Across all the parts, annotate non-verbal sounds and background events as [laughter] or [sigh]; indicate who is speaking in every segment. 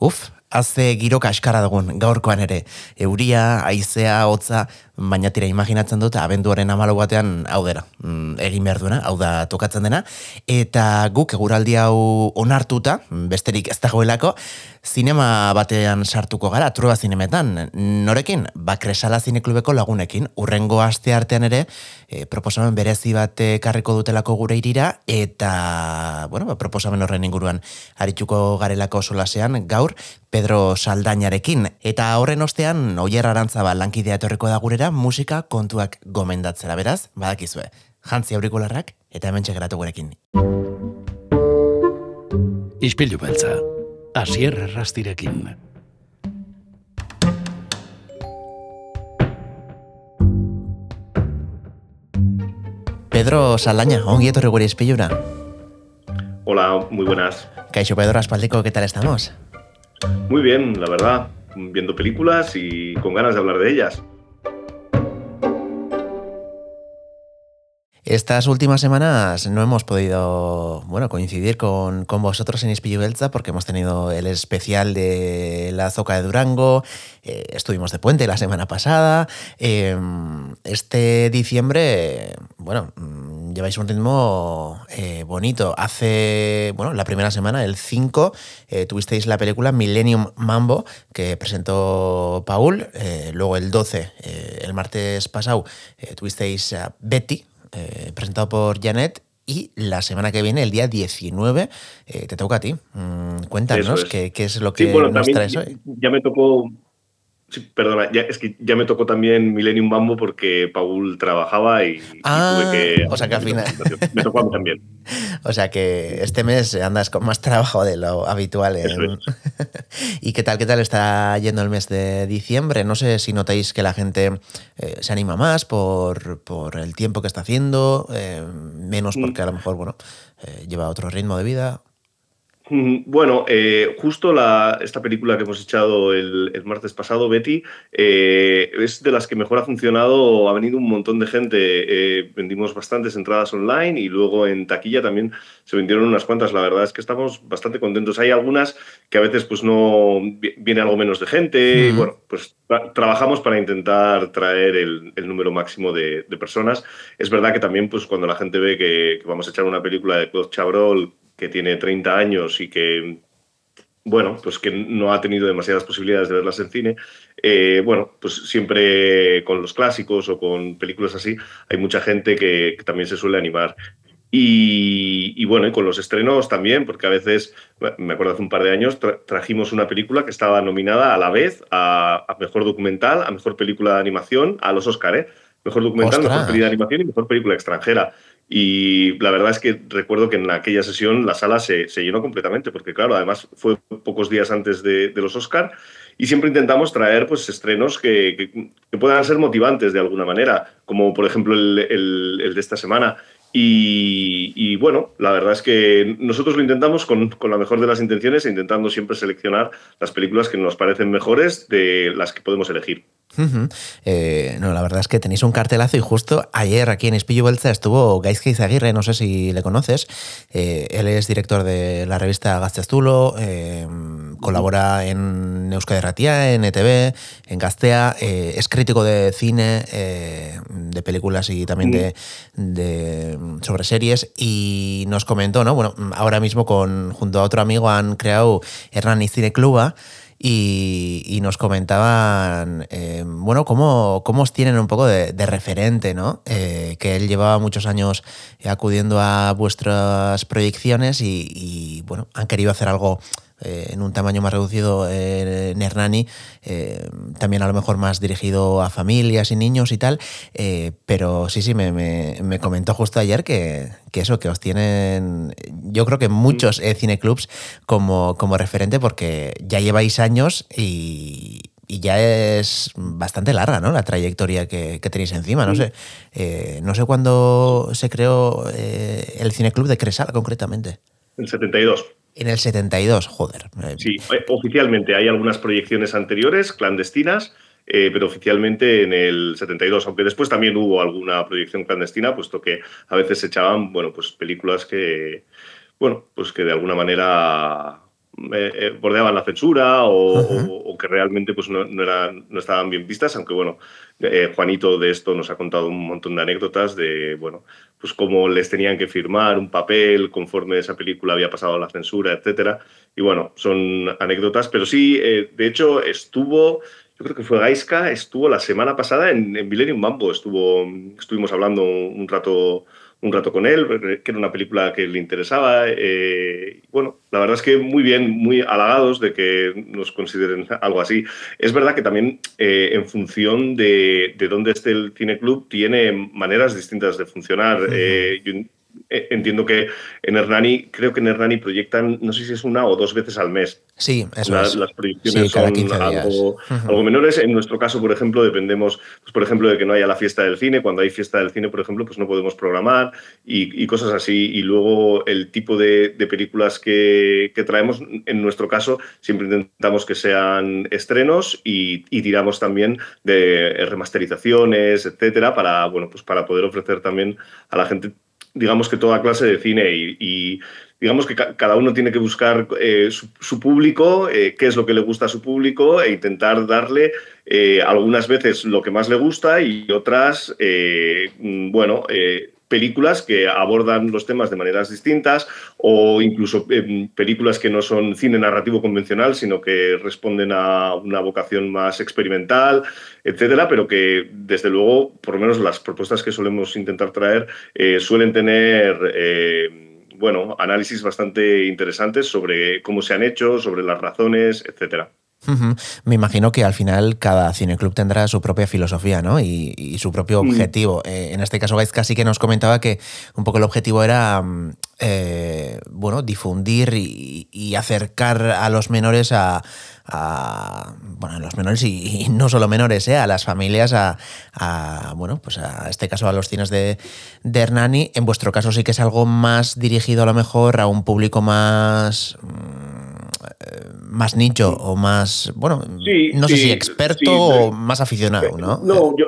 Speaker 1: Uff, haze giro kaskara dugun gaurkoan ere. Euria, aizea, hotza, baina tira imaginatzen dut abenduaren amalo batean hau dera. Mm, egin behar duena, hau da tokatzen dena. Eta guk eguraldi hau onartuta, besterik ez dagoelako, zinema batean sartuko gara, trueba zinemetan. Norekin? Ba, kresala zineklubeko lagunekin. Urrengo aste artean ere, e, proposamen berezi bat karriko dutelako gure irira, eta, bueno, ba, proposamen horren inguruan arituko garelako solasean, gaur, Pedro Saldañarekin. Eta horren ostean, oier arantzaba lankidea etorriko da gurera, musika kontuak gomendatzera beraz, badakizue. Jantzi aurikularrak eta hemen txegeratu gurekin.
Speaker 2: Ispilu beltza, asier errastirekin.
Speaker 1: Pedro Saldaña, ongi etorri gure ispilura.
Speaker 3: Hola, muy buenas.
Speaker 1: Kaixo Pedro Aspaldiko, ¿qué tal estamos?
Speaker 3: Muy bien, la verdad. Viendo películas y con ganas de hablar de ellas.
Speaker 1: Estas últimas semanas no hemos podido bueno, coincidir con, con vosotros en Belza porque hemos tenido el especial de la Zoca de Durango, eh, estuvimos de puente la semana pasada. Eh, este diciembre, bueno, lleváis un ritmo eh, bonito. Hace, bueno, la primera semana, el 5, eh, tuvisteis la película Millennium Mambo que presentó Paul. Eh, luego el 12, eh, el martes pasado, tuvisteis a Betty, presentado por Janet. Y la semana que viene, el día 19, eh, te toca a ti. Mm, cuéntanos
Speaker 3: es.
Speaker 1: qué, qué es lo que
Speaker 3: Sí, bueno,
Speaker 1: nos
Speaker 3: también
Speaker 1: traes
Speaker 3: ya,
Speaker 1: hoy.
Speaker 3: ya me tocó. Sí, perdona, ya, es que ya me tocó también Millennium Mambo porque Paul trabajaba y, y
Speaker 1: Ah,
Speaker 3: tuve que.
Speaker 1: o sea que al final-
Speaker 3: Me tocó a mí también. [laughs]
Speaker 1: O sea que este mes andas con más trabajo de lo habitual. en- [laughs] ¿Y qué tal, qué tal está yendo el mes de diciembre? No sé si notáis que la gente eh, se anima más por, por el tiempo que está haciendo, eh, menos
Speaker 3: Mm.
Speaker 1: porque a lo mejor, bueno, eh, lleva otro ritmo de vida.
Speaker 3: Mm, Bueno, eh, justo la, esta película que hemos echado el, el martes pasado, Betty, eh, es de las que mejor ha funcionado. Ha venido un montón de gente. eh, vendimos bastantes entradas online y luego en taquilla también se vendieron unas cuantas. La verdad es que estamos bastante contentos. Hay algunas que a veces pues no vi- viene algo menos de gente. y bueno, pues tra- trabajamos para intentar traer el, el número máximo de, de personas. Es verdad que también pues cuando la gente ve que, que vamos a echar una película de Claude Chabrol que tiene 30 años y que, bueno, pues que no ha tenido demasiadas posibilidades de verlas en cine, eh, bueno, pues siempre con los clásicos o con películas así, hay mucha gente que, que también se suele animar. Y, y bueno, y con los estrenos también, porque a veces, me acuerdo hace un par de años, tra- trajimos una película que estaba nominada a la vez a, a Mejor Documental, a Mejor Película de Animación, a los Oscar, ¿eh? Mejor Documental,
Speaker 1: ¡Ostras!
Speaker 3: Mejor Película de Animación y Mejor Película Extranjera. Y la verdad es que recuerdo que en aquella sesión la sala se, se llenó completamente, porque claro, además fue pocos días antes de, los Oscar y siempre intentamos traer pues estrenos que, que- que puedan ser motivantes de alguna manera, como por ejemplo el, el- el de esta semana. Y, bueno, la verdad es que nosotros lo intentamos con, con la mejor de las intenciones, intentando siempre seleccionar las películas que nos parecen mejores de las que podemos elegir.
Speaker 1: Eh, no, la verdad es que tenéis un cartelazo y justo ayer aquí en Espillo Belza estuvo Gaizka Izaguirre, no sé si le conoces. Eh, él es director de la revista Gazteaztulo, eh, colabora en Euskadi Ratia, en ETV, en Gastea, eh, es crítico de cine, eh, de películas y también de, de- sobre series y nos comentó, ¿no? Bueno, ahora mismo con, junto a otro amigo han creado Hernán Cine Cluba y, nos comentaban, eh, bueno, cómo, cómo os tienen un poco de, referente, ¿no? Que él llevaba muchos años acudiendo a vuestras proyecciones y, y, bueno, han querido hacer algo eh, en un tamaño más reducido eh, en Hernani, eh, también a lo mejor más dirigido a familias y niños y tal, eh, pero sí, sí, me, me- me comentó justo ayer que, que eso, que os tienen, yo creo que muchos eh, cineclubs como, como referente porque ya lleváis años y, y ya es bastante larga, ¿no? La trayectoria que, que tenéis encima. No sé, eh, no sé cuándo se creó eh, el cineclub de Cresal concretamente.
Speaker 3: El 72.
Speaker 1: En el 72, joder. eh,
Speaker 3: Sí, eh, oficialmente hay algunas proyecciones anteriores, clandestinas, eh, pero oficialmente en el 72, aunque después también hubo alguna proyección clandestina, puesto que a veces se echaban, bueno, pues películas que, bueno, pues que de alguna manera bordeaban la censura o, que realmente pues, no, no, eran, no estaban bien vistas, aunque bueno, Juanito de esto nos ha contado un montón de anécdotas de, bueno, pues cómo les tenían que firmar un papel conforme esa película había pasado la censura, etcétera. Y bueno, son anécdotas, pero sí, de hecho, estuvo yo creo que fue Gaiska, estuvo la semana pasada en, en Millennium Mambo, estuvo, estuvimos hablando un rato, un rato con él, que era una película que le interesaba. Eh, bueno, la verdad es que muy bien, muy halagados de que nos consideren algo así. Es verdad que también eh, en función de, de, dónde esté el cineclub tiene maneras distintas de funcionar. Eh, entiendo que en Hernani, creo que en Hernani proyectan, no sé si es una o dos veces al mes.
Speaker 1: Sí, eso
Speaker 3: es. Las proyecciones son algo, algo, menores. En nuestro caso, por ejemplo, dependemos, pues, por ejemplo, de que no haya la fiesta del cine. Cuando hay fiesta del cine, por ejemplo, pues no podemos programar y, cosas así. Y luego el tipo de, películas que, que, traemos, en nuestro caso, siempre intentamos que sean estrenos y, y tiramos también de remasterizaciones, etcétera, para, bueno, pues para poder ofrecer también a la gente digamos que toda clase de cine y, digamos que cada uno tiene que buscar eh, su, público, eh, qué es lo que le gusta a su público e intentar darle eh, algunas veces lo que más le gusta y otras, mm, bueno, películas que abordan los temas de maneras distintas o incluso eh, películas que no son cine narrativo convencional, sino que responden a una vocación más experimental, etcétera, pero que desde luego, por lo menos las propuestas que solemos intentar traer, eh, suelen tener eh, bueno, análisis bastante interesantes sobre cómo se han hecho, sobre las razones, etcétera.
Speaker 1: Me imagino que al final cada cineclub tendrá su propia filosofía ¿no? y, su propio mm. objetivo. Eh, en este caso, Gaizka sí que nos comentaba que un poco el objetivo era mm, eh, bueno, difundir y, acercar a los menores a, bueno, a los menores y, no solo menores, ¿eh? a las familias, a, bueno, pues a este caso a los cines de, de, Hernani. En vuestro caso sí que es algo más dirigido a lo mejor a un público más mm, más nicho o más, bueno, no sé si experto o más aficionado, ¿no?
Speaker 3: No, yo,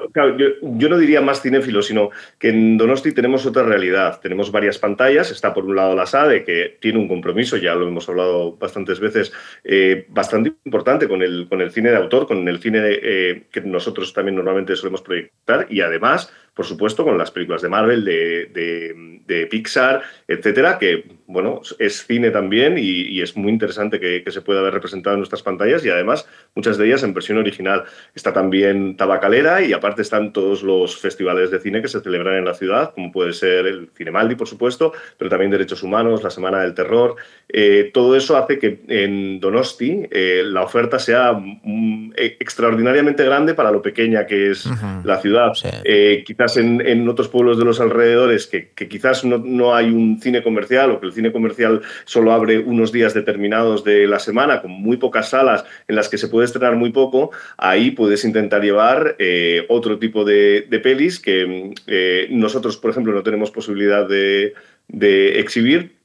Speaker 3: yo, no diría más cinéfilo, sino que en Donosti tenemos otra realidad. Tenemos varias pantallas. Está por un lado la SADE, que tiene un compromiso, ya lo hemos hablado bastantes veces, eh, bastante importante con el, con el cine de autor, con el cine eh, que nosotros también normalmente solemos proyectar y además por supuesto, con las películas de Marvel, de, de, Pixar, etcétera, que, bueno, es cine también y, es muy interesante que, se pueda ver representado en nuestras pantallas y además muchas de ellas en versión original. Está también Tabacalera y aparte están todos los festivales de cine que se celebran en la ciudad, como puede ser el Cinemaldi, por supuesto, pero también Derechos Humanos, la Semana del Terror. Eh, todo eso hace que en Donosti eh, la oferta sea mm, extraordinariamente grande para lo pequeña que es la ciudad. Eh, quizás en, otros pueblos de los alrededores que, quizás no, hay un cine comercial o que el cine comercial solo abre unos días determinados de la semana con muy pocas salas en las que se puede estrenar muy poco, ahí puedes intentar llevar eh, otro tipo de, pelis que eh, nosotros, por ejemplo, no tenemos posibilidad de, de exhibir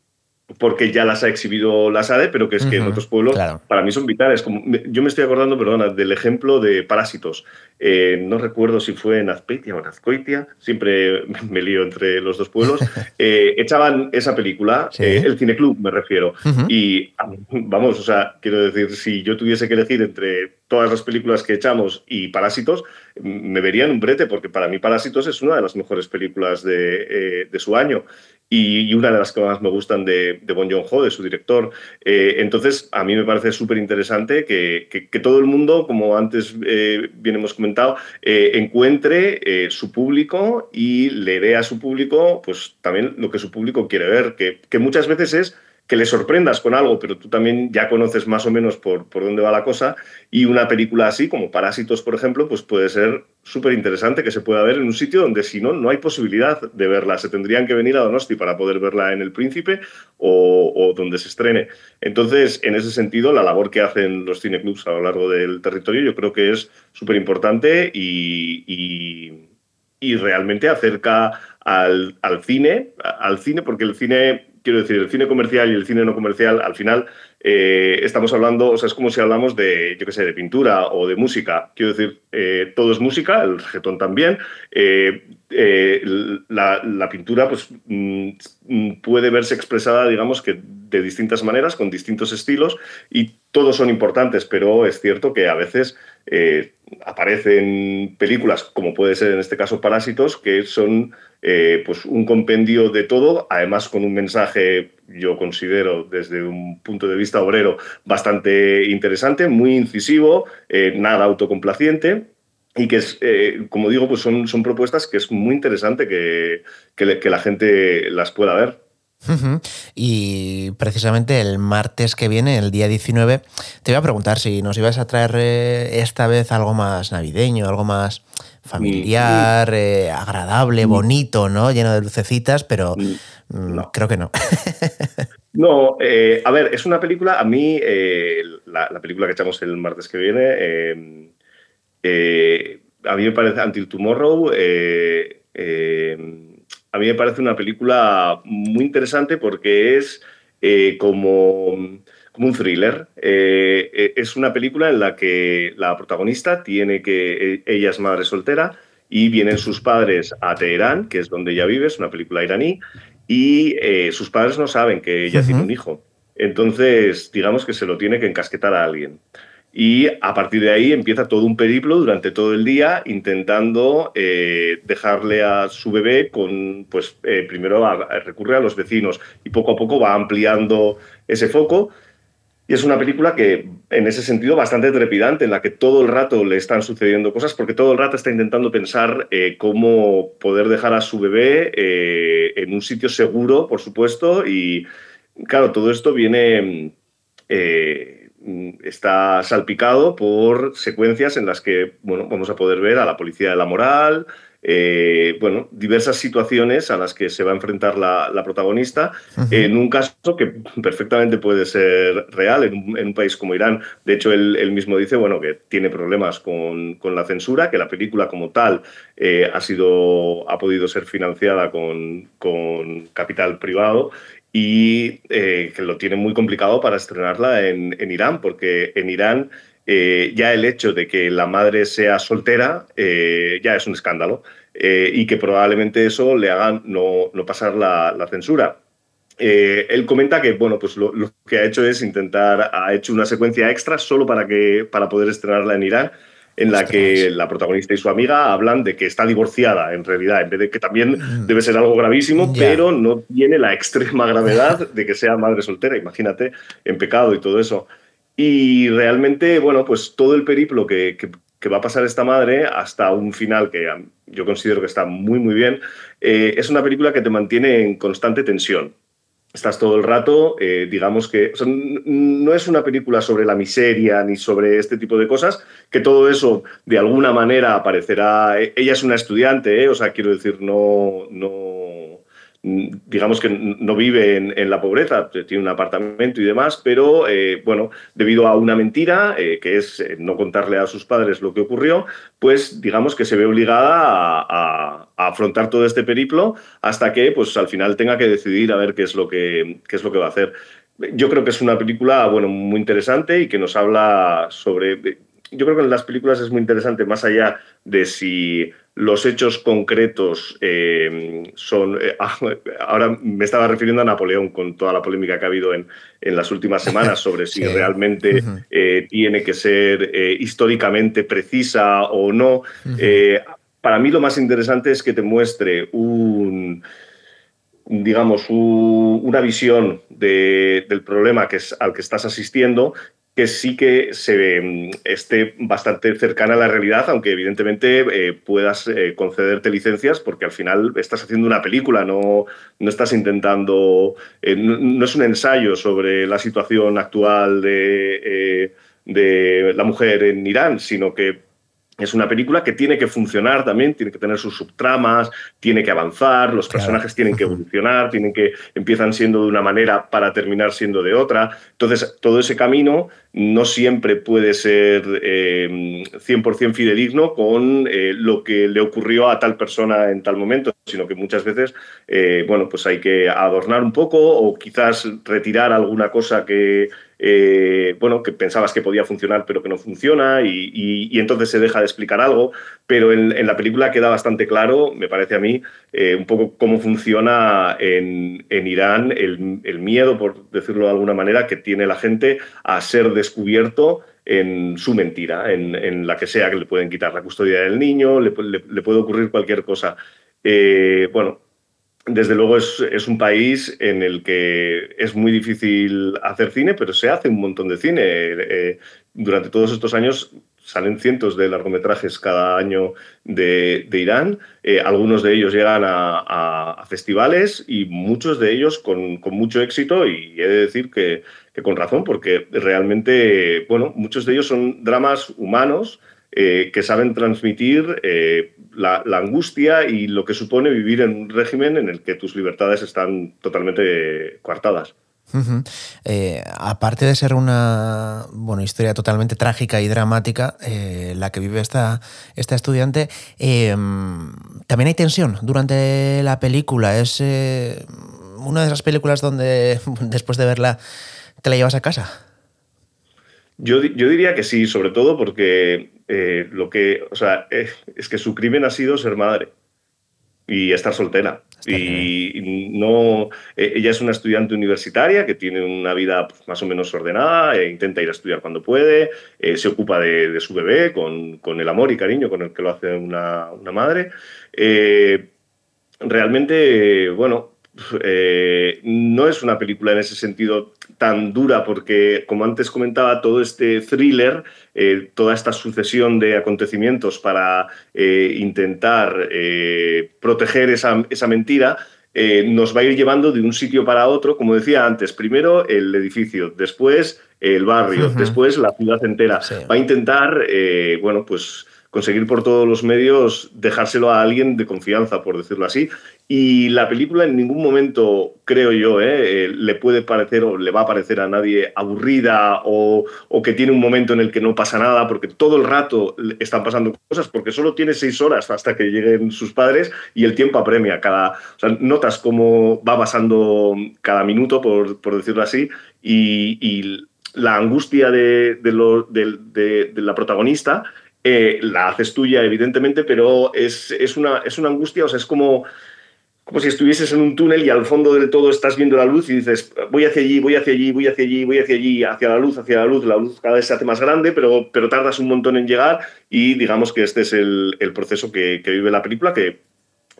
Speaker 3: porque ya las ha exhibido la SADE, pero que es que en otros pueblos para mí son vitales. Como, yo me estoy acordando, perdona, del ejemplo de Parásitos. Eh, no recuerdo si fue en Azpeitia o en Azcoitia, siempre me lío entre los dos pueblos. [laughs] Eh, echaban esa película, eh, el Cineclub me refiero. Y vamos, o sea, quiero decir, si yo tuviese que elegir entre todas las películas que echamos y Parásitos, me verían un brete, porque para mí Parásitos es una de las mejores películas de, de su año y, una de las que más me gustan de, de Bon Joon-ho, de su director. Eh, entonces, a mí me parece súper interesante que, que, todo el mundo, como antes eh, bien hemos comentado, eh, encuentre su público y le dé a su público pues, también lo que su público quiere ver, que, que muchas veces es que le sorprendas con algo, pero tú también ya conoces más o menos por, por dónde va la cosa. Y una película así, como Parásitos, por ejemplo, pues puede ser súper interesante que se pueda ver en un sitio donde si no, no hay posibilidad de verla. Se tendrían que venir a Donosti para poder verla en El Príncipe o, donde se estrene. Entonces, en ese sentido, la labor que hacen los cineclubs a lo largo del territorio yo creo que es súper importante y, y, y, realmente acerca al, al cine, al cine, porque el cine quiero decir, el cine comercial y el cine no comercial, al final eh, estamos hablando, o sea, es como si hablamos de, yo qué sé, de pintura o de música. Quiero decir, eh, todo es música, el reggaetón también. La, pintura, pues, mm, puede verse expresada, digamos, que de distintas maneras, con distintos estilos, y todos son importantes, pero es cierto que a veces aparecen películas, como puede ser en este caso Parásitos, que son eh, pues un compendio de todo, además con un mensaje, yo considero desde un punto de vista obrero, bastante interesante, muy incisivo, eh, nada autocomplaciente. Y que es, eh, como digo, pues son, son propuestas que es muy interesante que, que la gente las pueda ver.
Speaker 1: Y precisamente el martes que viene, el día 19, te iba a preguntar si nos ibas a traer eh, esta vez algo más navideño, algo más familiar, eh, agradable, bonito, ¿no? Lleno de lucecitas, pero mm, creo que no. [laughs]
Speaker 3: no, eh, a ver, es una película, a mí, la, película que echamos el martes que viene, a mí me parece Until Tomorrow a mí me parece una película muy interesante porque es eh, como, como, un thriller. Eh, eh, es una película en la que la protagonista tiene que, ella es madre soltera y vienen sus padres a Teherán, que es donde ella vive, es una película iraní, y sus padres no saben que ella tiene un hijo. Entonces, digamos que se lo tiene que encasquetar a alguien. Y a partir de ahí empieza todo un periplo durante todo el día intentando eh, dejarle a su bebé con, pues eh, primero recurre a los vecinos y poco a poco va ampliando ese foco. Y es una película que, en ese sentido, bastante trepidante, en la que todo el rato le están sucediendo cosas, porque todo el rato está intentando pensar eh, cómo poder dejar a su bebé en un sitio seguro, por supuesto. Y claro, todo esto viene Mm, está salpicado por secuencias en las que bueno, vamos a poder ver a la policía de la moral, eh, bueno, diversas situaciones a las que se va a enfrentar la, protagonista, en un caso que perfectamente puede ser real en un, país como Irán. De hecho, él, mismo dice bueno, que tiene problemas con, la censura, que la película como tal eh, ha, sido, ha podido ser financiada con, con capital privado y eh, que lo tiene muy complicado para estrenarla en, Irán, porque en Irán eh, ya el hecho de que la madre sea soltera eh, ya es un escándalo y que probablemente eso le haga no, pasar la, censura. él comenta que bueno, pues lo, lo, que ha hecho es intentar, ha hecho una secuencia extra solo para, que, para poder estrenarla en Irán en la que la protagonista y su amiga hablan de que está divorciada, en realidad, en vez de que también mm. debe ser algo gravísimo, pero no tiene la extrema gravedad de que sea madre soltera, imagínate, en pecado y todo eso. Y realmente, bueno, pues todo el periplo que, va a pasar esta madre hasta un final que yo considero que está muy, muy bien, eh, es una película que te mantiene en constante tensión estás todo el rato, eh, digamos que no es una película sobre la miseria ni sobre este tipo de cosas, que todo eso de alguna manera aparecerá. E-, ella es una estudiante, ¿eh? o sea, quiero decir, no, no, digamos que no vive en, la pobreza, tiene un apartamento y demás, pero eh, bueno, debido a una mentira, eh, que es eh, no contarle a sus padres lo que ocurrió, pues digamos que se ve obligada a, afrontar todo este periplo hasta que pues al final tenga que decidir a ver qué es lo que, qué es lo que va a hacer. Yo creo que es una película bueno, muy interesante y que nos habla sobre... Yo creo que en las películas es muy interesante, más allá de si los hechos concretos eh, son... Eh, ah, [laughs] ahora me estaba refiriendo a Napoleón con toda la polémica que ha habido en, en las últimas semanas sobre [laughs] si realmente eh, tiene que ser históricamente precisa o no. para mí lo más interesante es que te muestre un digamos, una visión del problema que es, al que estás asistiendo que sí que se mm, esté bastante cercana a la realidad, aunque evidentemente eh, puedas eh, concederte licencias, porque al final estás haciendo una película, no, no estás intentando, eh, no, es un ensayo sobre la situación actual de, de la mujer en Irán, sino que es una película que tiene que funcionar también, tiene que tener sus subtramas, tiene que avanzar, los personajes tienen que evolucionar, tienen que empiezan siendo de una manera para terminar siendo de otra. Entonces, todo ese camino no siempre puede ser 100% eh, fidedigno con eh, lo que le ocurrió a tal persona en tal momento, sino que muchas veces, eh, bueno, pues hay que adornar un poco o quizás retirar alguna cosa que eh, bueno, que pensabas que podía funcionar pero que no funciona y, entonces se deja de explicar algo, pero en, la película queda bastante claro, me parece a mí, eh, un poco cómo funciona en, Irán el, miedo, por decirlo de alguna manera, que tiene la gente a ser descubierto en su mentira, en, la que sea que le pueden quitar la custodia del niño, le, puede ocurrir cualquier cosa. Eh, bueno, desde luego es, un país en el que es muy difícil hacer cine, pero se hace un montón de cine. Eh, durante todos estos años salen cientos de largometrajes cada año de, Irán. Eh, algunos de ellos llegan a, festivales y muchos de ellos con, mucho éxito y he de decir que, que, con razón, porque realmente, bueno, muchos de ellos son dramas humanos eh, que saben transmitir eh, la, angustia y lo que supone vivir en un régimen en el que tus libertades están totalmente coartadas.
Speaker 1: Eh, aparte de ser una bueno, historia totalmente trágica y dramática, la que vive esta, esta estudiante, em, también hay tensión durante la película. Es una de esas películas donde [laughs] después de verla te la llevas a casa.
Speaker 3: Yo, yo diría que sí, sobre todo porque eh, lo que, o sea, eh, es que su crimen ha sido ser madre y estar soltera. y no, eh, ella es una estudiante universitaria que tiene una vida pues, más o menos ordenada, e intenta ir a estudiar cuando puede, se ocupa de, su bebé con, con, el amor y cariño con el que lo hace una, una madre. realmente, bueno, eh, no es una película en ese sentido tan dura porque, como antes comentaba, todo este thriller, eh, toda esta sucesión de acontecimientos para eh, intentar proteger esa, mentira, nos va a ir llevando de un sitio para otro, como decía antes, primero el edificio, después el barrio, después la ciudad entera. Va a intentar, bueno, pues conseguir por todos los medios dejárselo a alguien de confianza, por decirlo así. Y la película en ningún momento, creo yo, eh, eh, le puede parecer o le va a parecer a nadie aburrida o, que tiene un momento en el que no pasa nada, porque todo el rato están pasando cosas, porque solo tiene seis horas hasta que lleguen sus padres y el tiempo apremia. Cada, o sea, notas cómo va pasando cada minuto, por, decirlo así, y, la angustia de, de la protagonista eh, la haces tuya, evidentemente, pero es, una, es una angustia, o sea, es como, como si estuvieses en un túnel y al fondo de todo estás viendo la luz y dices, voy hacia allí, voy hacia allí, voy hacia allí, voy hacia allí, hacia la luz, hacia la luz, la luz cada vez se hace más grande, pero, pero tardas un montón en llegar y digamos que este es el, proceso que, vive la película, que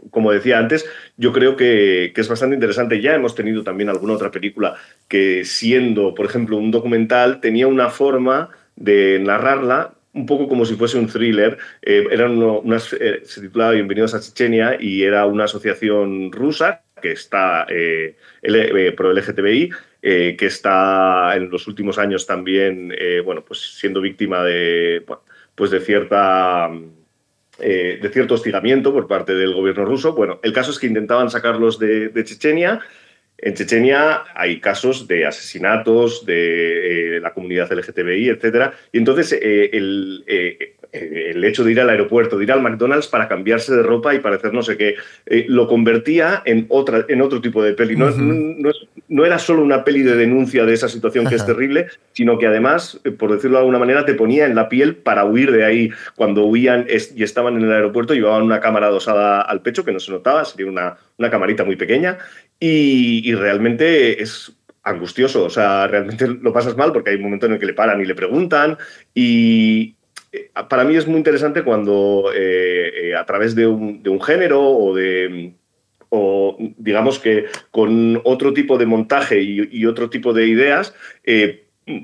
Speaker 3: como decía antes, yo creo que, que, es bastante interesante. Ya hemos tenido también alguna otra película que siendo, por ejemplo, un documental, tenía una forma de narrarla un poco como si fuese un thriller. Eh, eh, se titulaba Bienvenidos a Chechenia y era una asociación rusa que está eh, pro LGTBI, que está en los últimos años también bueno, pues siendo víctima de, pues de cierta... de cierto hostigamiento por parte del gobierno ruso. Bueno, el caso es que intentaban sacarlos de Chechenia en Chechenia hay casos de asesinatos de eh, la comunidad LGTBI, etc. Y entonces eh, el, eh, el, hecho de ir al aeropuerto, de ir al McDonald's para cambiarse de ropa y parecer no sé qué, lo convertía en, otra, en otro tipo de peli. no, no, era solo una peli de denuncia de esa situación que es terrible, sino que además, por decirlo de alguna manera, te ponía en la piel para huir de ahí. Cuando huían y estaban en el aeropuerto, llevaban una cámara adosada al pecho que no se notaba, sería una, una camarita muy pequeña y, realmente es angustioso, o sea, realmente lo pasas mal porque hay un momento en el que le paran y le preguntan y eh, para mí es muy interesante cuando eh, eh, a través de un, género o de o digamos que con otro tipo de montaje y, otro tipo de ideas,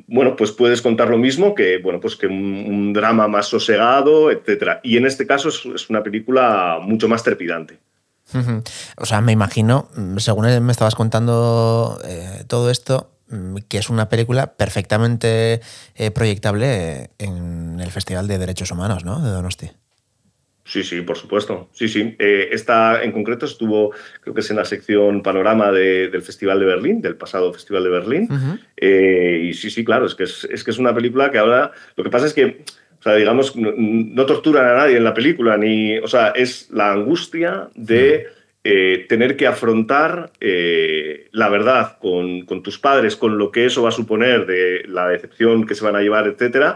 Speaker 3: bueno, pues puedes contar lo mismo que, bueno, pues que un, drama más sosegado, etc. Y en este caso es una película mucho más trepidante.
Speaker 1: O sea, me imagino, según me estabas contando eh, todo esto, mm, que es una película perfectamente eh, proyectable en el Festival de Derechos Humanos, ¿no? De Donosti.
Speaker 3: Sí, sí, por supuesto. Sí, sí. Eh, esta en concreto estuvo, creo que es en la sección panorama del Festival de Berlín, del pasado Festival de Berlín. Eh, y sí, sí, claro, es que es, es, que es una película que ahora. Lo que pasa es que, o sea, digamos, no, torturan a nadie en la película, ni. O sea, es la angustia de. Eh, tener que afrontar la verdad con, con, tus padres, con lo que eso va a suponer de la decepción que se van a llevar, etcétera,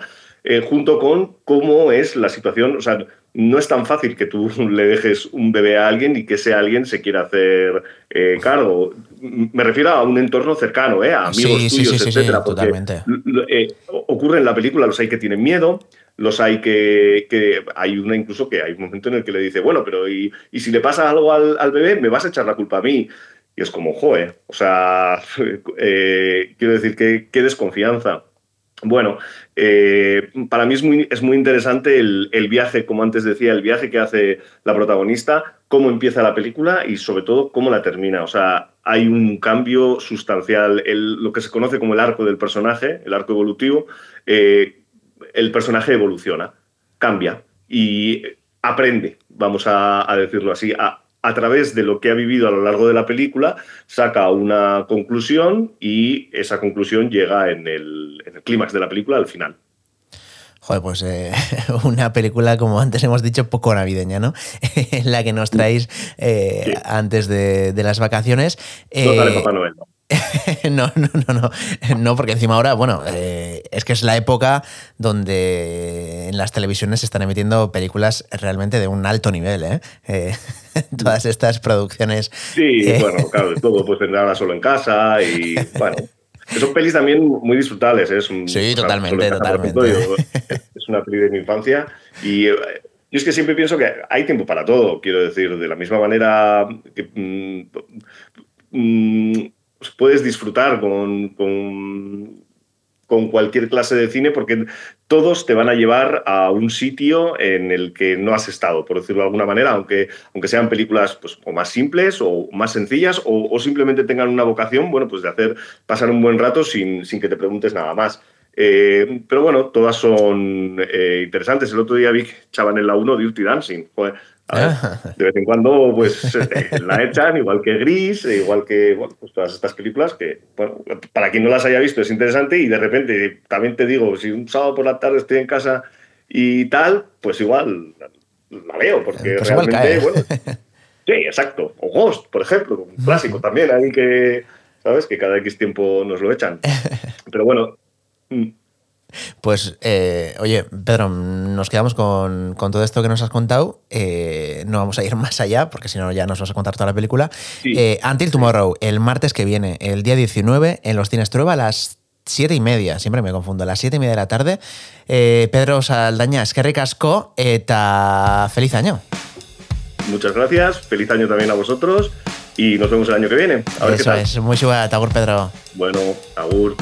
Speaker 3: junto con cómo es la situación. O sea, no es tan fácil que tú [laughs] le dejes un bebé a alguien y que ese alguien se quiera hacer eh, cargo. Me refiero a un entorno cercano, ¿eh? a amigos
Speaker 1: sí,
Speaker 3: tuyos,
Speaker 1: sí,
Speaker 3: etcétera.
Speaker 1: totalmente.
Speaker 3: Eh, ocurre en la película, los hay que tienen miedo, los hay que, que, Hay una incluso que hay un momento en el que le dice, bueno, pero ¿y, y si le pasa algo al, al, bebé, me vas a echar la culpa a mí? Y es como, joder, o sea, [laughs] eh, quiero decir, qué, qué desconfianza. Bueno, eh, para mí es muy, es muy interesante el, viaje, como antes decía, el viaje que hace la protagonista, cómo empieza la película y sobre todo cómo la termina. O sea, hay un cambio sustancial, lo que se conoce como el arco del personaje, el arco evolutivo, eh, el personaje evoluciona, cambia y aprende, vamos a, a decirlo así, a, a través de lo que ha vivido a lo largo de la película, saca una conclusión y esa conclusión llega en el, en el clímax de la película al final.
Speaker 1: Joder, pues eh, [laughs] una película, como antes hemos dicho, poco navideña, ¿no? [laughs] la que nos traéis eh, sí. antes de, de, las vacaciones.
Speaker 3: Eh, no sale Papá Noel, ¿no? [laughs]
Speaker 1: no, no, no, no, no, porque encima ahora, bueno, eh, es que es la época donde en las televisiones se están emitiendo películas realmente de un alto nivel, ¿eh? eh [laughs] todas estas producciones.
Speaker 3: Sí, eh. bueno, claro, de todo, pues tendrá solo en casa y [laughs] bueno. Son pelis también muy disfrutables, ¿eh? es un,
Speaker 1: Sí, totalmente, totalmente.
Speaker 3: Es una peli de mi infancia y yo es que siempre pienso que hay tiempo para todo, quiero decir, de la misma manera que mmm, mmm, puedes disfrutar con, con, cualquier clase de cine porque todos te van a llevar a un sitio en el que no has estado, por decirlo de alguna manera, aunque, aunque sean películas pues, o más simples o más sencillas o, o, simplemente tengan una vocación, bueno, pues de hacer pasar un buen rato sin, sin que te preguntes nada más. Eh, pero bueno, todas son eh, interesantes. El otro día vi que echaban en la 1 Dirty Dancing. Joder, ver, de vez en cuando pues [laughs] eh, la echan, igual que Gris, igual que bueno, pues todas estas películas que, bueno, para quien no las haya visto es interesante y de repente, también te digo, si un sábado por la tarde estoy en casa y tal, pues igual la veo, porque
Speaker 1: pues
Speaker 3: realmente, bueno, [laughs] sí, exacto. O Ghost, por ejemplo, un clásico también, ahí que, ¿sabes? Que cada X tiempo nos lo echan. [laughs] Pero bueno, mm.
Speaker 1: Pues, eh, oye, Pedro, nos quedamos con, con, todo esto que nos has contado. Eh, no vamos a ir [laughs] más allá, porque si no ya nos vas a contar toda la película.
Speaker 3: Sí.
Speaker 1: Eh, Until Tomorrow, el martes que viene, el día 19, en los cines Trueba a las siete y media, siempre me confundo, a las siete y media de la tarde. Eh, Pedro Saldaña, es que ricasco, eta feliz año.
Speaker 3: Muchas gracias, feliz año también a vosotros y nos vemos el año que viene. A ver
Speaker 1: Eso
Speaker 3: qué tal.
Speaker 1: es, muy suave, Agur Pedro.
Speaker 3: Bueno, Agur.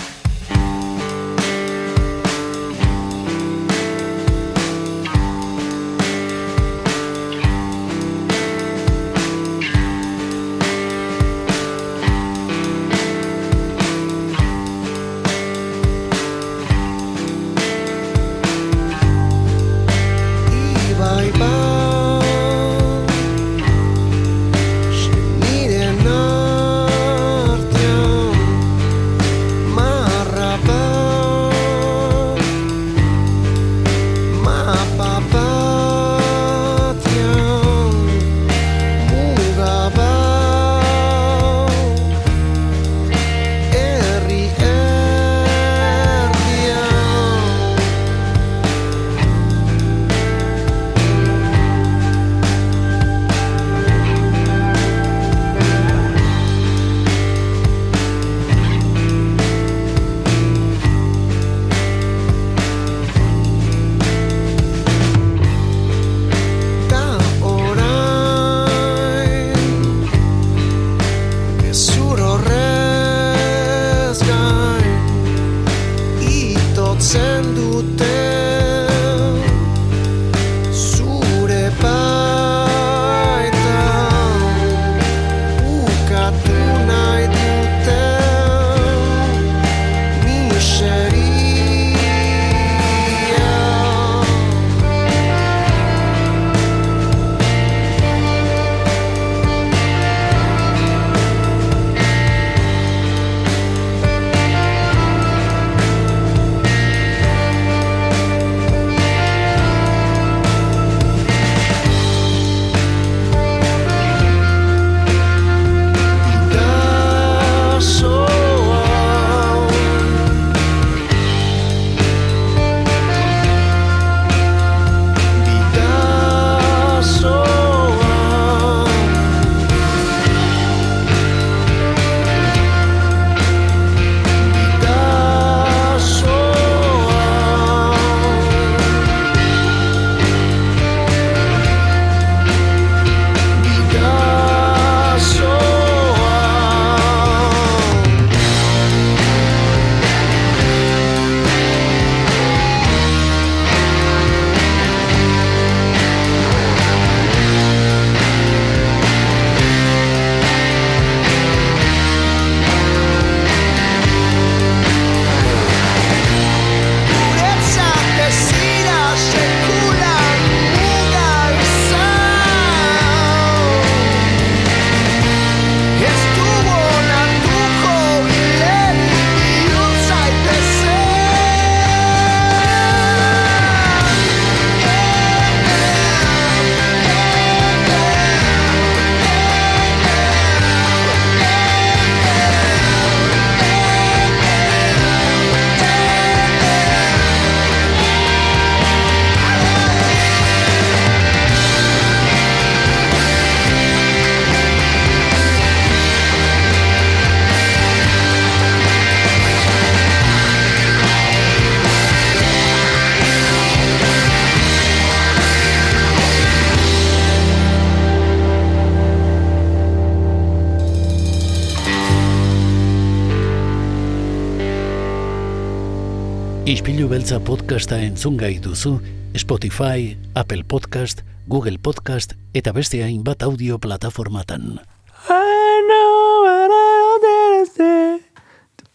Speaker 2: Ispilu beltza podcasta entzun gai duzu Spotify, Apple Podcast, Google Podcast eta beste hainbat audio plataformatan.
Speaker 4: I know what I to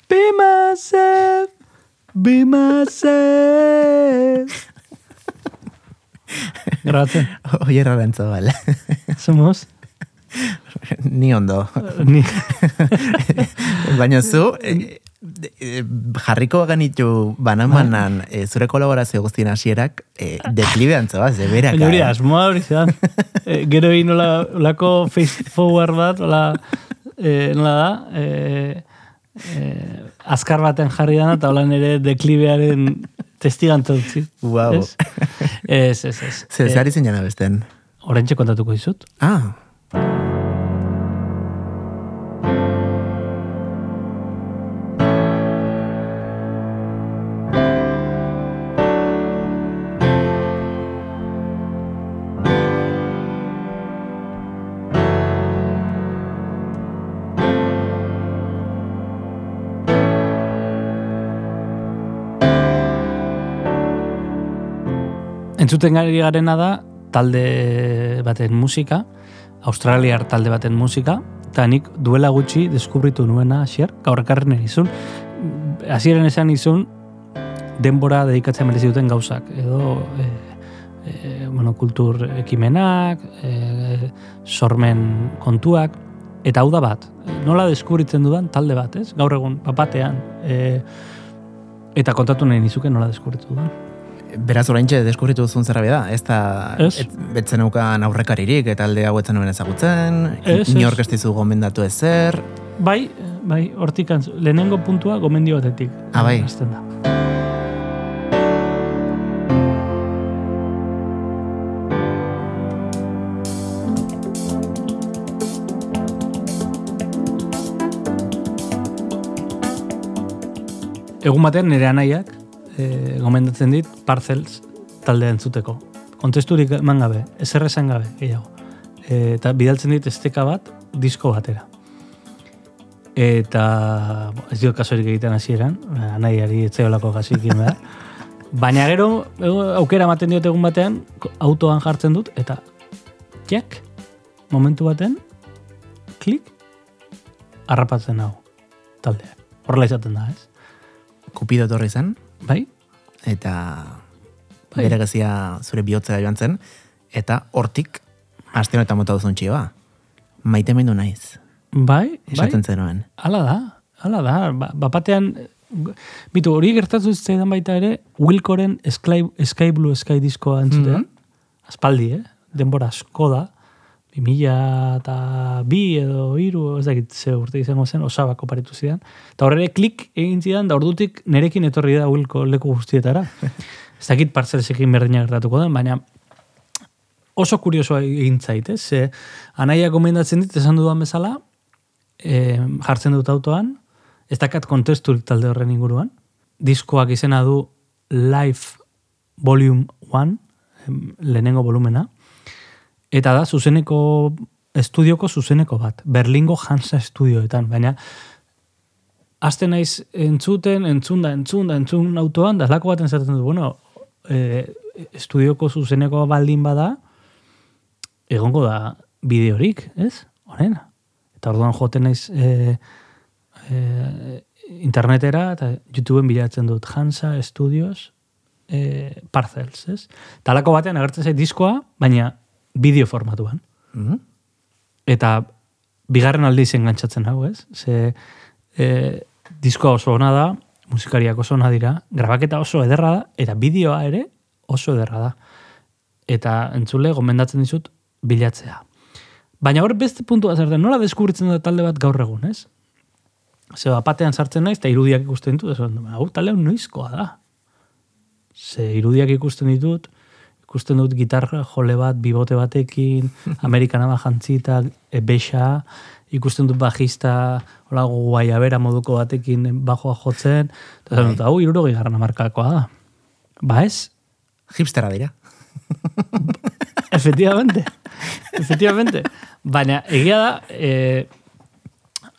Speaker 4: be myself, be myself. Grabatzen,
Speaker 1: Oie errarentzo, bale.
Speaker 4: somos.
Speaker 1: Ni ondo.
Speaker 4: Ni,
Speaker 1: Baina zu, [laughs] eh, jarriko ganitu banan-banan eh, zure kolaborazio guztien hasierak eh, deklibean zoaz, de berak.
Speaker 4: baina hori asmoa hori zean. [laughs] Eh, gero egin nola, olako face forward bat, ola, eh, nola da, eh, eh, azkar baten jarri dana, eta hola nire deklibearen testigantza utzi.
Speaker 1: Wow.
Speaker 4: Ez, ez, ez. ez.
Speaker 1: Zer, zer ari zen jana besten?
Speaker 4: Horentxe kontatuko dizut.
Speaker 1: Ah,
Speaker 4: Entzuten gari garena da talde baten musika, australiar talde baten musika, eta nik duela gutxi deskubritu nuena hasier, gaur ekarren izun, hasieren esan izun, denbora dedikatzen merezi duten gauzak, edo e, e, bueno, kultur ekimenak, e, sormen kontuak, eta hau da bat, nola deskubritzen dudan talde bat, ez? Gaur egun, papatean, e, eta kontatu nahi nizuke nola deskubritu dudan.
Speaker 1: Beraz oraintxe deskubritu duzun zerra da, ez da
Speaker 4: Ez.
Speaker 1: et- betzen eukan aurrekaririk, eta alde hauetzen nuen ezagutzen,
Speaker 4: Ez,
Speaker 1: inork ez dizu gomendatu ezer,
Speaker 4: Bai, bai, hortik lehenengo puntua gomendio batetik.
Speaker 1: Ah, bai.
Speaker 4: Hasten da. Egun batean nire anaiak e, gomendatzen dit Parcels taldea entzuteko. Kontesturik eman gabe, ezer esan gabe, gehiago. E, eta bidaltzen dit esteka bat, disko batera. Eta bo, ez dio kasorik egiten hasieran, anaiari etzeolako gasikin behar. [laughs] Baina gero, aukera ematen diot egun batean, autoan jartzen dut, eta jack, momentu baten, klik, harrapatzen hau, taldea. Horrela izaten da, ez?
Speaker 1: kupido etorri zen,
Speaker 4: Bai?
Speaker 1: eta
Speaker 4: Bai.
Speaker 1: bere gazia zure bihotzera joan zen, eta hortik, aste honetan mota duzun txioa. Maite mendu naiz,
Speaker 4: Bai? bai?
Speaker 1: esaten zenuen.
Speaker 4: Hala da, hala da. Ba, bapatean, bitu, hori gertatu zitzaidan baita ere, Wilkoren Sky, Sky Blue Sky diskoa entzutean. Aspaldi, eh? Denbora asko da. 2000 eta bi edo hiru ez dakit ze urte izango zen, osabako paritu zidan. Eta horre klik egin zidan, da ordutik nerekin etorri da Wilko leku guztietara. [laughs] ez dakit partzelesekin berdina gertatuko den, baina oso kuriosoa egin zait, ez? Ze, anaia gomendatzen dit, esan dudan bezala, e, jartzen dut autoan, ez dakat kontesturik talde horren inguruan. Diskoak izena du Live Volume 1, em, lehenengo volumena, eta da zuzeneko estudioko zuzeneko bat, Berlingo Hansa Estudioetan, baina Azte naiz entzuten, entzun da, entzun da, entzun autoan, da lako baten zaten dut, bueno, e, estudioko zuzeneko baldin bada, egongo da bideorik, ez? Horena. Eta orduan joten naiz e, e, internetera eta YouTubeen bilatzen dut Hansa Studios e, Parcels, ez? Talako batean agertzen zait diskoa, baina bideo formatuan.
Speaker 1: Mhm.
Speaker 4: Eta bigarren aldiz engantzatzen hau, ez? Ze e, diskoa oso ona da, musikariak oso ona dira, grabaketa oso ederra da, eta bideoa ere oso ederra da. Eta entzule gomendatzen dizut bilatzea. Baina hor beste puntua zer den, nola deskubritzen da talde bat gaur egun, ez? Ze batean sartzen naiz, eta irudiak ikusten ditut, ez hau talde noizkoa da. Ze irudiak ikusten ditut, ikusten dut gitarra jole bat, bibote batekin, [laughs] amerikanama jantzita, e, bexa, ikusten dut bajista, hola guaiabera moduko batekin bajoa jotzen, eta esan dut, hau irurogei garran amarkakoa da. Ba ez,
Speaker 1: Hipstera dira. [laughs]
Speaker 4: Efectivamente. Efectivamente. Baina, egia da, e,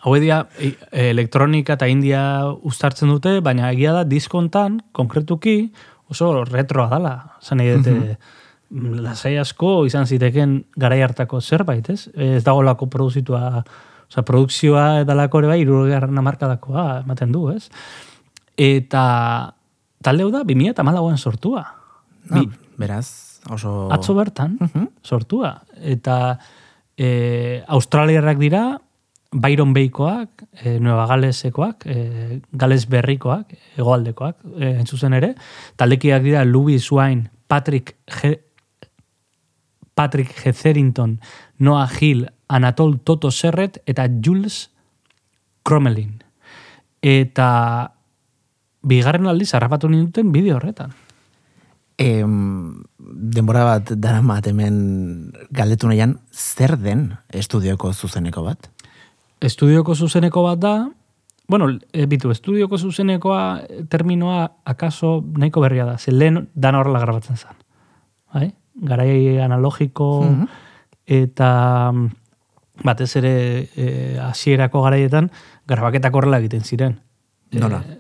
Speaker 4: hau edia e, elektronika eta india uztartzen dute, baina egia da diskontan, konkretuki, oso retroa dala. Zan edete, mm lasai asko izan ziteken garai hartako zerbait, ez? Ez dago lako produzitua, oza, produkzioa edalako ere bai, irugarren amarkadakoa ematen du, ez? Eta talde hau da, 2000 eta malauan sortua.
Speaker 1: Ah, beraz, oso...
Speaker 4: Atzo bertan, sortua. Eta e, australiarrak dira, Byron Beikoak, e, Nueva Galesekoak, e, Gales Berrikoak, egoaldekoak, e, entzuzen ere. Taldekiak dira Louis Wine, Patrick G Patrick Hetherington, Noah Hill, Anatol Toto Serret eta Jules Cromelin. Eta bigarren aldiz harrapatu ninduten bideo horretan.
Speaker 1: Em, denbora bat dara hemen galdetu nahian, zer den estudioko zuzeneko bat?
Speaker 4: Estudioko zuzeneko bat da, bueno, e, bitu, estudioko zuzenekoa eh, terminoa akaso nahiko berria da, ze lehen dan horrela grabatzen zen. Bai? Garai analogiko
Speaker 1: Mhm.
Speaker 4: eta mm, batez ere e, hasierako garaietan grabaketak horrela egiten ziren.
Speaker 1: Nola?
Speaker 4: E,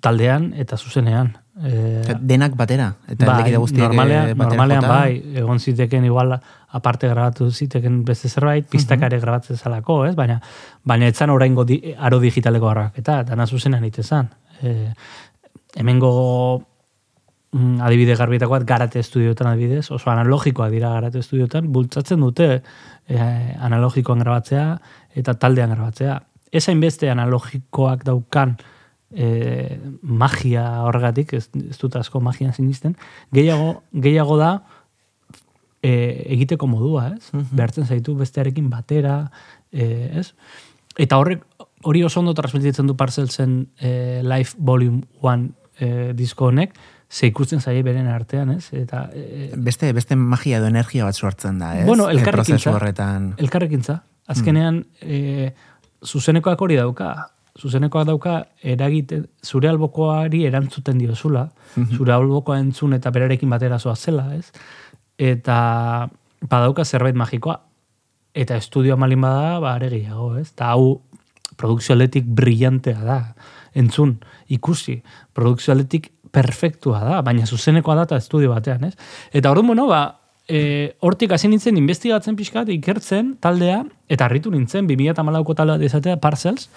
Speaker 4: taldean eta zuzenean. E,
Speaker 1: Denak batera? Eta
Speaker 4: bai,
Speaker 1: guztiek
Speaker 4: normalean,
Speaker 1: eh,
Speaker 4: normalean
Speaker 1: jota?
Speaker 4: bai, egon ziteken igual aparte grabatu ziteken beste zerbait, pistakare grabatzen zalako, ez? Baina, baina etzan oraingo di, aro digitaleko grabaketa, dana zuzenean ite zan. E, hemengo mm, adibide garbietako bat garate estudiotan adibidez, oso analogikoak dira garate estudiotan, bultzatzen dute e, analogikoan grabatzea eta taldean grabatzea. Ez hainbeste analogikoak daukan e, magia horregatik, ez, ez dut asko magian sinisten, gehiago, gehiago da e, egiteko modua, ez? Behartzen zaitu bestearekin batera, e, ez? Eta horrek, hori oso ondo transmititzen du parcelsen e, Life Volume 1 e, disko honek, ze ikusten zaie beren artean, ez? Eta e,
Speaker 1: Beste, beste magia edo energia bat sortzen da, ez?
Speaker 4: Bueno,
Speaker 1: Eh,
Speaker 4: elkarrekintza.
Speaker 1: Horretan.
Speaker 4: elkarrekintza. Azkenean, e, zuzenekoak hori dauka. Zuzenekoak dauka eragite, zure albokoari erantzuten diozula, zure albokoa entzun eta berarekin batera zoa zela, ez? Eta badauka zerbait magikoa. Eta estudioa malin bada, ba, are gehiago, ez? Eta hau produkzio aldetik brillantea da. Entzun, ikusi, produkzio aldetik perfektua da, baina zuzenekoa da eta estudio batean, ez? Eta orduan, bueno, ba, e, hortik hasi nintzen investigatzen pixkat, ikertzen taldea, eta harritu nintzen, 2008ko talde bat izatea, Parcels,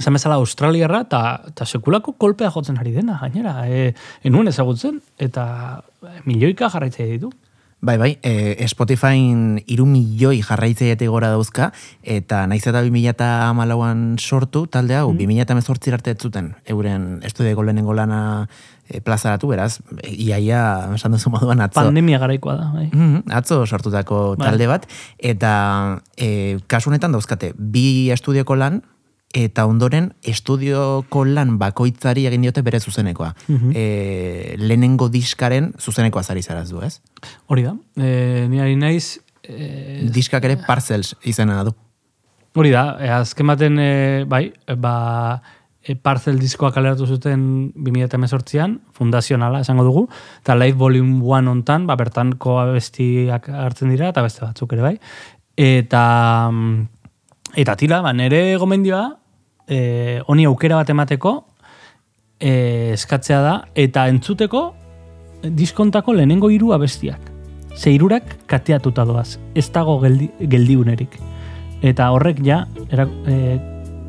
Speaker 4: esan bezala Australiarra, eta, sekulako kolpea jotzen ari dena, gainera, e, enuen ezagutzen, eta milioika jarraitzea ditu.
Speaker 1: Bai, bai, e, Spotify iru milioi jarraitzailetik gora dauzka, eta naiz eta 2008an sortu talde hau, mm. 2008 arte ez zuten, euren estudioko lehenengo lana e, plazaratu, beraz, iaia, esan duzu moduan atzo.
Speaker 4: Pandemia garaikoa da, bai.
Speaker 1: Mhm, atzo sortutako
Speaker 4: Bai.
Speaker 1: talde bat, eta e, kasu honetan dauzkate, bi estudioko lan, eta ondoren estudioko lan bakoitzari egin diote bere zuzenekoa. e, lehenengo diskaren zuzenekoa zari zaraz du, ez?
Speaker 4: Hori da, e, ni ari naiz, e,
Speaker 1: Diskak ere Parcels izena du.
Speaker 4: Hori da, e, azken baten, e, bai, e, ba, e, parcel diskoa kaleratu zuten 2018an, fundazionala esango dugu, eta Live Volume 1 ontan, ba, bertanko abestiak hartzen dira, eta beste batzuk ere bai. Eta, mm, eta tira, ba, nere gomendioa, e, honi aukera bat emateko, e, eskatzea da, eta entzuteko diskontako lehenengo hiru abestiak. Ze hirurak kateatuta doaz, ez dago geldi, geldiunerik. Eta horrek ja, era, e,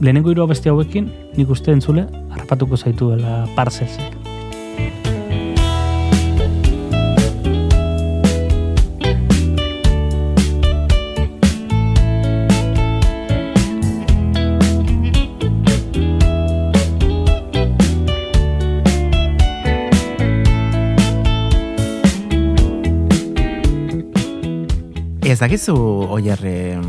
Speaker 4: lehenengo hiru abesti hauekin, nik uste entzule, harrapatuko zaituela parzelsek.
Speaker 1: Ez dakizu, oier, em,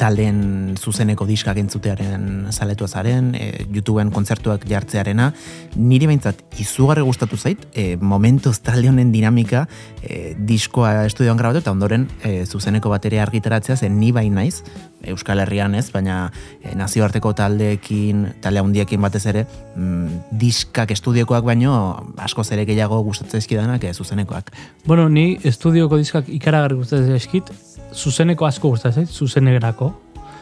Speaker 1: taldeen zuzeneko diskak entzutearen zaletua zaren, e, YouTubeen kontzertuak jartzearena, niri behintzat izugarri gustatu zait, e, momentuz talde honen dinamika e, diskoa estudioan grabatu eta ondoren e, zuzeneko bateria argitaratzea, zen ni bai naiz, Euskal Herrian ez, baina e, nazioarteko taldeekin, talde handiekin batez ere, mm, diskak estudiokoak baino askoz ere gehiago gustatzen eskidanak e, zuzenekoak.
Speaker 4: Bueno, ni estudioko diskak ikaragarri gustatzen eskit, zuzeneko asko gustatzen zait, zuzenerako.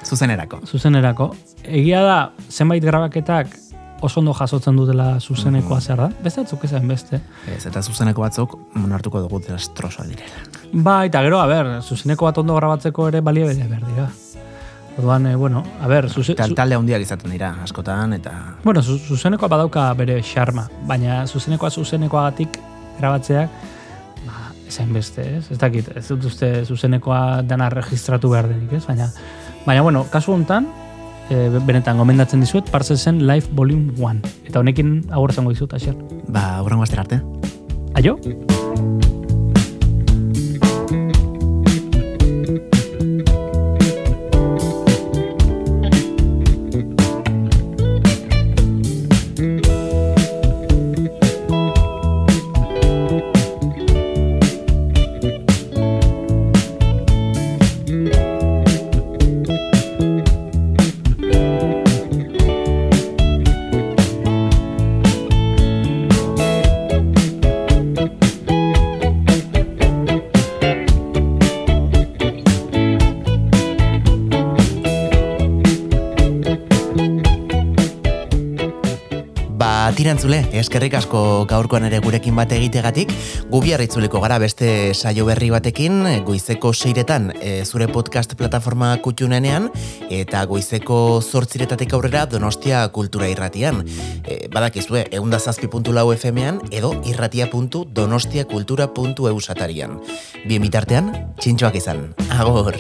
Speaker 1: Zuzenerako.
Speaker 4: zuzenerako. Egia da, zenbait grabaketak oso ondo jasotzen dutela zuzenekoa zer da. Beste batzuk esan beste.
Speaker 1: Ez, eta zuzeneko batzuk monartuko dugu destrosoa direla.
Speaker 4: Ba, eta gero, a ber, zuzeneko bat ondo grabatzeko ere balia bere behar dira. Orduan, eh, bueno, a ber, zuze, zu,
Speaker 1: talde handiak izaten dira, askotan, eta...
Speaker 4: bueno, zu, zuzenekoa badauka bere xarma, baina zuzenekoa zuzenekoagatik grabatzeak, esain beste, ez? Ez dakit, ez dut uste zuzenekoa dana registratu behar denik, ez? Baina, baina bueno, kasu honetan, e, benetan gomendatzen dizuet, Parsesen Live Volume 1. Eta honekin agur zango dizut, Asier.
Speaker 1: Ba, hurrengo astera arte.
Speaker 4: Aio?
Speaker 1: Ba, tirantzule, eskerrik asko gaurkoan ere gurekin bat egitegatik, gubiar itzuliko gara beste saio berri batekin, goizeko seiretan e, zure podcast plataforma kutxunenean, eta goizeko zortziretatik aurrera donostia kultura irratian. E, badakizue, eundazazpi.lau FM-ean, edo irratia.donostiakultura.eu satarian. Bien bitartean, txintxoak izan. Agor!